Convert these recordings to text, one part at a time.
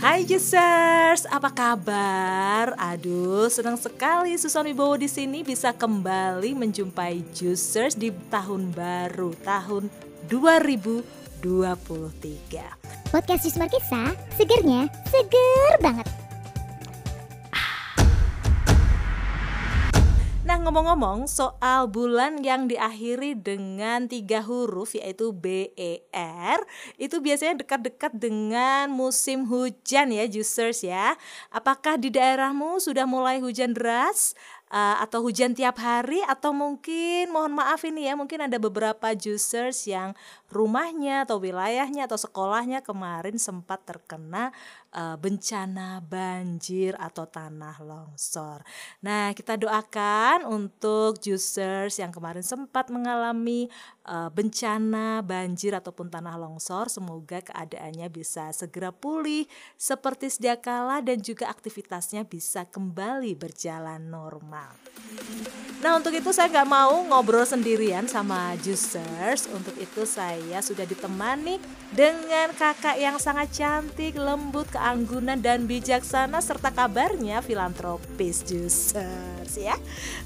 Hai Juicers, apa kabar? Aduh, senang sekali Susan Wibowo di sini bisa kembali menjumpai Juicers di tahun baru, tahun 2023. Podcast Jus Markisa, segernya seger banget. Ngomong-ngomong soal bulan yang diakhiri dengan tiga huruf yaitu B, E, R Itu biasanya dekat-dekat dengan musim hujan ya juicers ya Apakah di daerahmu sudah mulai hujan deras? Uh, atau hujan tiap hari atau mungkin mohon maaf ini ya mungkin ada beberapa juicers yang rumahnya atau wilayahnya atau sekolahnya kemarin sempat terkena uh, bencana banjir atau tanah longsor. Nah, kita doakan untuk juicers yang kemarin sempat mengalami bencana banjir ataupun tanah longsor, semoga keadaannya bisa segera pulih seperti sedia kala dan juga aktivitasnya bisa kembali berjalan normal. Nah untuk itu saya nggak mau ngobrol sendirian sama juicers Untuk itu saya sudah ditemani dengan kakak yang sangat cantik, lembut, keanggunan dan bijaksana serta kabarnya filantropis juicers ya.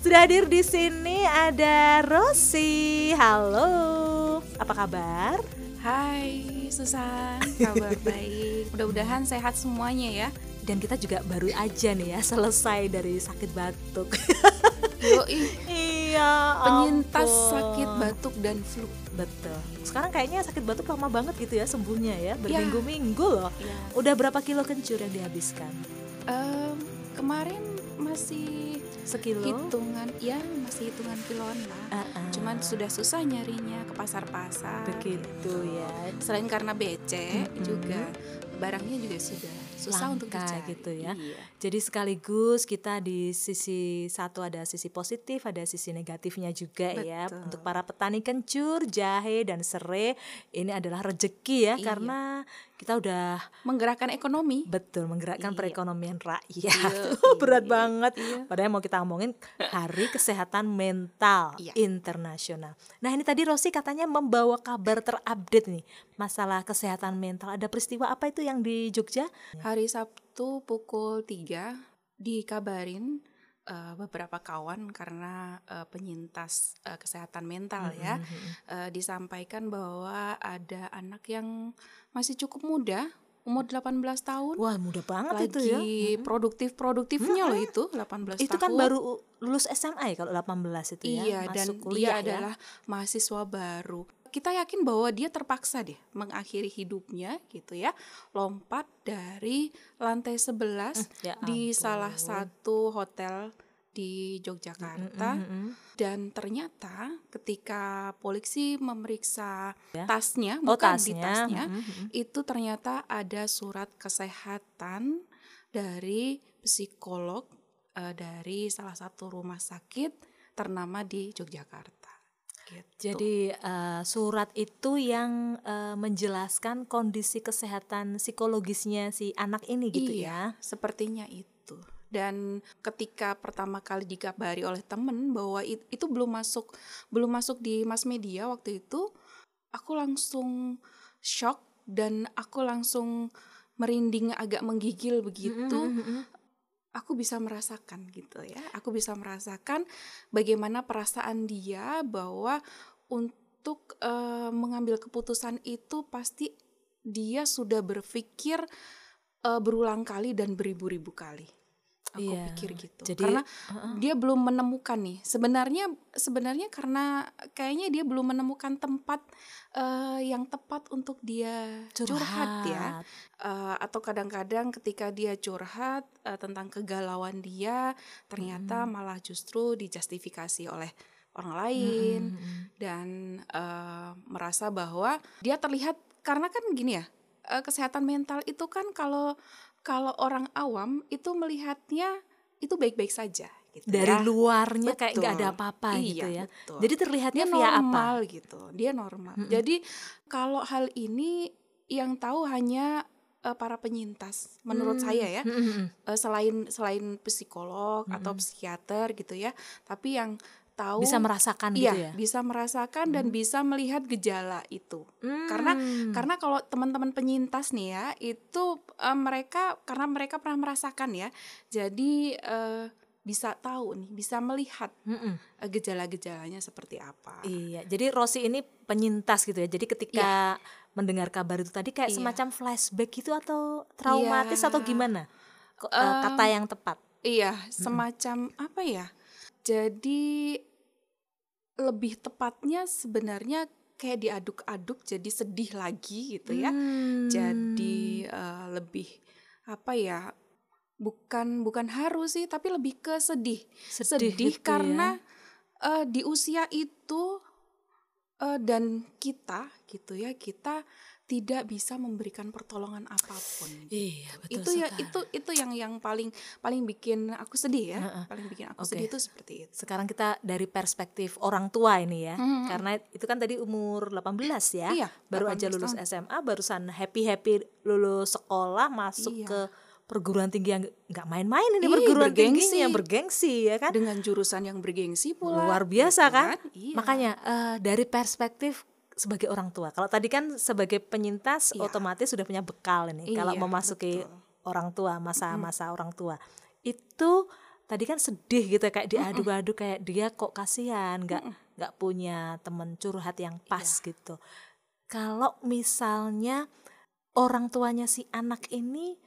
Sudah hadir di sini ada Rosi. Halo, apa kabar? Hai Susan, kabar baik. Mudah-mudahan sehat semuanya ya. Dan kita juga baru aja nih ya selesai dari sakit batuk. Yoi. iya. Penyintas ampun. sakit batuk dan flu. Betul. Sekarang kayaknya sakit batuk lama banget gitu ya sembuhnya ya, Iya. berminggu-minggu loh. Ya. Udah berapa kilo kencur yang dihabiskan? Em, kemarin masih Sekilo? hitungan, ya masih hitungan kiloan lah. Ah, ah. Cuman sudah susah nyarinya ke pasar-pasar. begitu ya. Selain karena becek Mm-mm. juga barangnya juga sudah susah untuk Langka dicari. gitu ya. Iya. Jadi sekaligus kita di sisi satu ada sisi positif, ada sisi negatifnya juga ya. Betul. Untuk para petani kencur, jahe dan serai ini adalah rezeki ya Iya. karena kita udah Menggerakkan ekonomi. betul menggerakkan Iya. perekonomian rakyat. Iya, Berat iya, banget. iya. Padahal mau kita ngomongin Hari Kesehatan Mental Iya. Internasional. Nah, ini tadi Rosi katanya membawa kabar terupdate nih masalah kesehatan mental. Ada peristiwa apa itu yang di Jogja? Hari Sabtu pukul 3 dikabarin eh, beberapa kawan karena eh, penyintas eh, kesehatan mental ya eh, disampaikan bahwa ada anak yang masih cukup muda umur 18 tahun Wah, mudah banget lagi itu ya. produktif-produktifnya loh itu 18 Itu kan tahun. baru lulus SMA ya kalau 18 itu ya. Iya dan masuk dia kuliah ya. adalah mahasiswa baru. Kita yakin bahwa dia terpaksa deh mengakhiri hidupnya gitu ya. Lompat dari lantai 11 ya di salah satu hotel di Yogyakarta Mm, mm, mm. dan ternyata ketika polisi memeriksa Ya. tasnya Oh, bukan di tasnya. tasnya Mm, mm, mm. itu ternyata ada surat kesehatan dari psikolog eh, dari salah satu rumah sakit ternama di Yogyakarta. Gitu. Jadi eh, surat itu yang eh, menjelaskan kondisi kesehatan psikologisnya si anak ini gitu ya. iya, sepertinya itu. Dan ketika pertama kali dikabari oleh temen bahwa it- itu belum masuk belum masuk di mass media waktu itu, aku langsung shock dan aku langsung merinding agak menggigil begitu. Mm, mm, mm. Aku bisa merasakan gitu ya. Aku bisa merasakan bagaimana perasaan dia bahwa untuk eh, mengambil keputusan itu pasti dia sudah berpikir eh, berulang kali dan beribu-ribu kali. Aku Iya, pikir gitu. jadi, karena heeh. dia belum menemukan nih. Sebenarnya sebenarnya karena kayaknya dia belum menemukan tempat eh, yang tepat untuk dia curhat, ya Eh, atau kadang-kadang ketika dia curhat eh, tentang kegalauan dia ternyata malah justru dijustifikasi oleh orang lain Mm, mm, mm. dan eh, merasa bahwa dia terlihat karena kan gini ya eh, kesehatan mental itu kan kalau kalau orang awam itu melihatnya itu baik-baik saja gitu Dari ya. luarnya kayak nggak ada Betul. apa-apa gitu Iya, ya. betul. Jadi terlihatnya dia via apa? normal gitu dia normal Mm-mm. jadi kalau hal ini yang tahu hanya eh, para penyintas menurut Hmm, saya ya mm, mm, mm. Eh, selain selain psikolog atau Mm-mm. psikiater gitu ya tapi yang tahu bisa merasakan iya, gitu ya. bisa merasakan dan Hmm. bisa melihat gejala itu. Karena Hmm. karena kalau teman-teman penyintas nih ya, itu eh, mereka karena mereka pernah merasakan ya. Jadi eh, bisa tahu nih, bisa melihat Mm-mm. eh, gejala-gejalanya seperti apa. Iya, jadi Rosi ini penyintas gitu ya. Jadi ketika mendengar kabar itu tadi kayak Iya. semacam flashback gitu atau traumatis Iya. atau gimana? Kata yang tepat. Iya, semacam apa ya? Jadi lebih tepatnya sebenarnya kayak diaduk-aduk jadi sedih lagi gitu ya. Hmm. Jadi eh, lebih apa ya? Bukan bukan haru sih, tapi lebih ke sedih. sedih, Sedih, gitu ya. karena eh, di usia itu eh, dan kita gitu ya, kita tidak bisa memberikan pertolongan apa pun. Iya, betul itu ya itu itu yang yang paling paling bikin aku sedih ya Heeh. paling bikin aku Oke. sedih itu seperti itu Sekarang kita dari perspektif orang tua ini ya. Mhm. Karena itu kan tadi umur 18 ya. Iya, baru 18 aja lulus tahun. SMA, barusan happy-happy lulus sekolah, masuk Iya. ke perguruan tinggi yang nggak main-main ini Ih, perguruan bergengsi. tinggi yang bergengsi ya kan. dengan jurusan yang bergengsi pula Luar biasa gitu kan? Iya. Makanya eh, dari perspektif sebagai orang tua. Kalau tadi kan sebagai penyintas Iya. otomatis sudah punya bekal ini. Kalau Iya, memasuki betul. orang tua, masa-masa orang tua. Itu tadi kan sedih gitu kayak diadu-adu kayak dia kok kasihan nggak nggak punya temen curhat yang pas Iya. gitu. Kalau misalnya orang tuanya si anak ini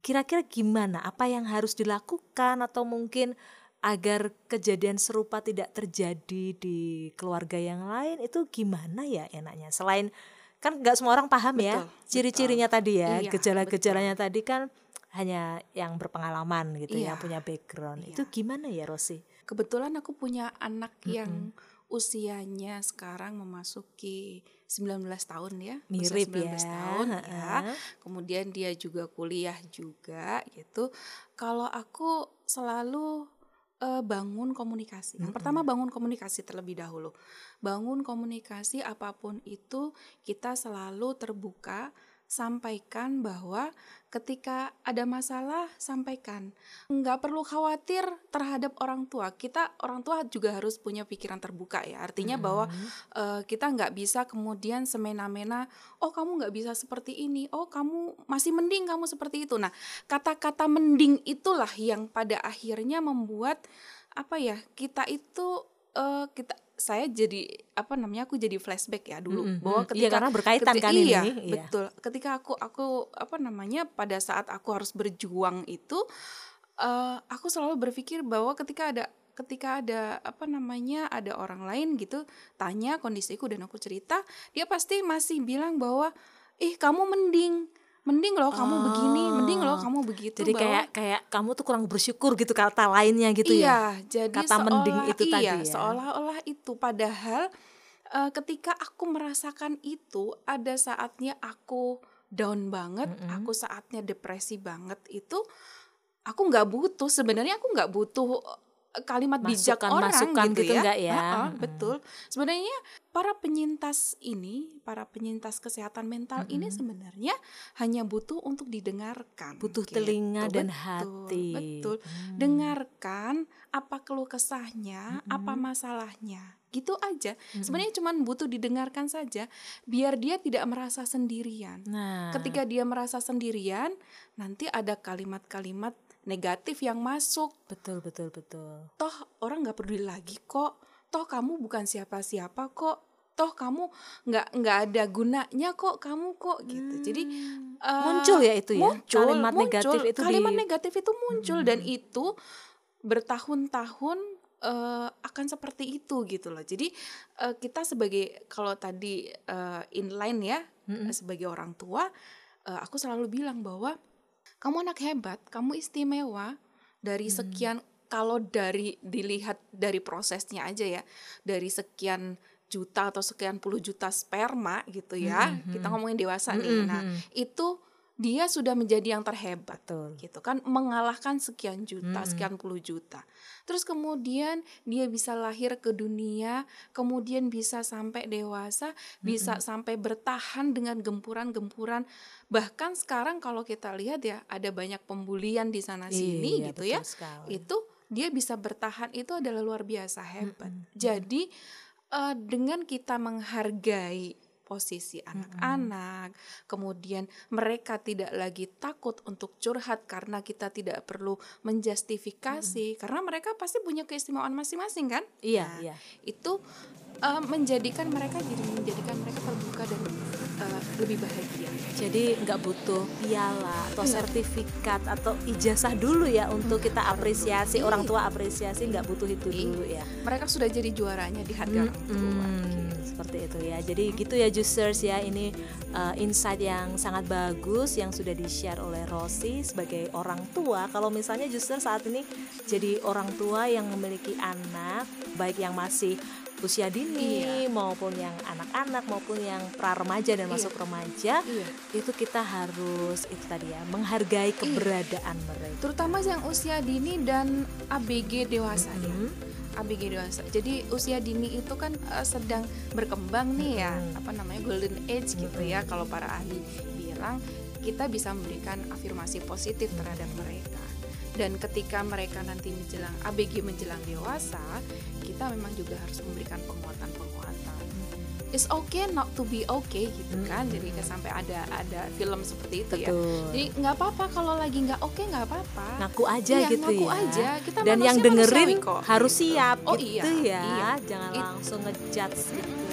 kira-kira gimana? Apa yang harus dilakukan atau mungkin agar kejadian serupa tidak terjadi di keluarga yang lain itu gimana ya enaknya? Selain kan nggak semua orang paham ya Betul, ciri-cirinya tadi ya, Iya, gejala-gejalanya tadi kan hanya yang berpengalaman gitu, Iya. yang punya background. Iya. Itu gimana ya Rosi? kebetulan aku punya anak yang usianya sekarang memasuki 19 tahun ya usia Mirip 19 ya. tahun ya heeh. kemudian dia juga kuliah juga gitu kalau aku selalu eh, bangun komunikasi. Yang pertama bangun komunikasi terlebih dahulu. Bangun komunikasi apa pun itu kita selalu terbuka sampaikan bahwa ketika ada masalah sampaikan. Nggak perlu khawatir terhadap orang tua. Kita orang tua juga harus punya pikiran terbuka ya. Artinya bahwa eh, kita nggak bisa kemudian semena-mena oh kamu nggak bisa seperti ini. Oh kamu masih mending kamu seperti itu. Nah kata-kata mending itulah yang pada akhirnya membuat apa ya kita itu eh, kita saya jadi apa namanya aku jadi flashback ya dulu Mm-mm, bahwa mm. ketika Iya, karena berkaitan keti- kan iya, ini, iya. betul ketika aku aku apa namanya pada saat aku harus berjuang itu eh, aku selalu berpikir bahwa ketika ada ketika ada apa namanya ada orang lain gitu tanya kondisiku dan aku cerita dia pasti masih bilang bahwa ih kamu mending mending loh kamu begini mending loh Oh. kamu begitu Jadi bahwa- kayak kayak kamu tuh kurang bersyukur gitu kata lainnya gitu ya. iya, jadi Kata mending seolah- itu tadi iya, ya. seolah-olah itu padahal eh, ketika aku merasakan itu ada saatnya aku down banget, Mm-mm. aku saatnya depresi banget itu aku nggak butuh sebenarnya aku nggak butuh eh, kalimat bijak orang Masukan-masukan gitu, gitu ya. nggak ya? Ha-ha, Mm-mm. betul. Sebenarnya para penyintas ini, para penyintas kesehatan mental ini sebenarnya hanya butuh untuk didengarkan. Butuh gitu. telinga dan Betul, hati. Betul. Hmm. Dengarkan apa keluh kesahnya, apa masalahnya. Gitu aja. Sebenarnya cuma butuh didengarkan saja biar dia tidak merasa sendirian. Nah, Ketika dia merasa sendirian, nanti ada kalimat-kalimat negatif yang masuk. betul betul betul. Toh orang nggak peduli lagi kok. Toh kamu bukan siapa-siapa kok. Toh kamu nggak nggak ada gunanya kok kamu kok gitu. Jadi eh, Muncul ya itu ya? muncul, Kalimat muncul. negatif itu kalimat di- negatif itu muncul dan itu bertahun-tahun eh, akan seperti itu gitu loh. Jadi eh, kita sebagai kalau tadi eh, inline ya eh, sebagai orang tua, eh, aku selalu bilang bahwa kamu anak hebat, kamu istimewa dari sekian kalau dari dilihat dari prosesnya aja ya, dari sekian juta atau sekian puluh juta sperma gitu ya, kita ngomongin dewasa nih. Nah, itu dia sudah menjadi yang terhebat Betul. gitu kan mengalahkan sekian juta, sekian puluh juta. Terus kemudian dia bisa lahir ke dunia, kemudian bisa sampai dewasa, bisa sampai bertahan dengan gempuran-gempuran. Bahkan sekarang kalau kita lihat ya ada banyak pembulian di sana sini Iya, gitu ya. sekali. Itu dia bisa bertahan itu adalah luar biasa hebat. Jadi uh, dengan kita menghargai posisi anak-anak, mm-hmm. kemudian mereka tidak lagi takut untuk curhat karena kita tidak perlu menjustifikasi mm-hmm. karena mereka pasti punya keistimewaan masing-masing kan? Iya, nah, iya. Itu uh, menjadikan mereka jadi menjadikan mereka terbuka dan uh, lebih bahagia. Jadi nggak butuh piala atau Enggak. sertifikat atau ijazah dulu ya untuk kita apresiasi orang tua apresiasi nggak butuh itu dulu ya. Mereka sudah jadi juaranya di hati hmm, orang tua. Hmm, seperti itu ya. Jadi gitu ya Juicers ya ini uh, insight yang sangat bagus yang sudah di share oleh Rosi sebagai orang tua. Kalau misalnya Juicers saat ini jadi orang tua yang memiliki anak baik yang masih usia dini iya. maupun yang anak-anak maupun yang pra remaja dan iya. masuk remaja iya. itu kita harus itu tadi ya menghargai iya. keberadaan iya. mereka terutama yang usia dini dan ABG dewasa mm -hmm. ya mm-hmm. ABG dewasa. Jadi usia dini itu kan uh, sedang berkembang nih ya, hmm. apa namanya golden age gitu ya. Kalau para ahli bilang kita bisa memberikan afirmasi positif terhadap mereka dan ketika mereka nanti menjelang ABG menjelang dewasa kita memang juga harus memberikan penguatan-penguatan it's okay not to be okay gitu kan hmm. jadi sampai ada ada film seperti itu ya. Betul. ya jadi nggak apa-apa kalau lagi nggak oke okay, nggak apa-apa ngaku aja iya, gitu ngaku ya aja kita dan yang dengerin kok, gitu. harus siap oh, gitu iya, ya iya. jangan langsung ngejudge gitu